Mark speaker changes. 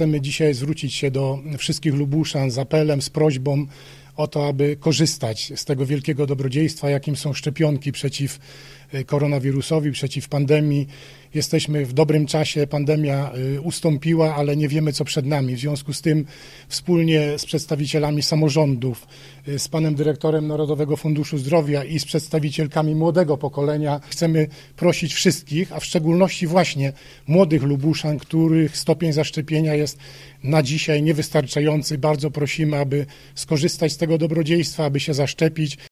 Speaker 1: chcemy dzisiaj zwrócić się do wszystkich Lubuszan z apelem, z prośbą o to, aby korzystać z tego wielkiego dobrodziejstwa, jakim są szczepionki przeciw koronawirusowi, przeciw pandemii. Jesteśmy w dobrym czasie, pandemia y, ustąpiła, ale nie wiemy, co przed nami. W związku z tym wspólnie z przedstawicielami samorządów, y, z panem dyrektorem Narodowego Funduszu Zdrowia i z przedstawicielkami młodego pokolenia chcemy prosić wszystkich, a w szczególności właśnie młodych Lubuszan, których stopień zaszczepienia jest na dzisiaj niewystarczający. Bardzo prosimy, aby skorzystać z tego dobrodziejstwa, aby się zaszczepić.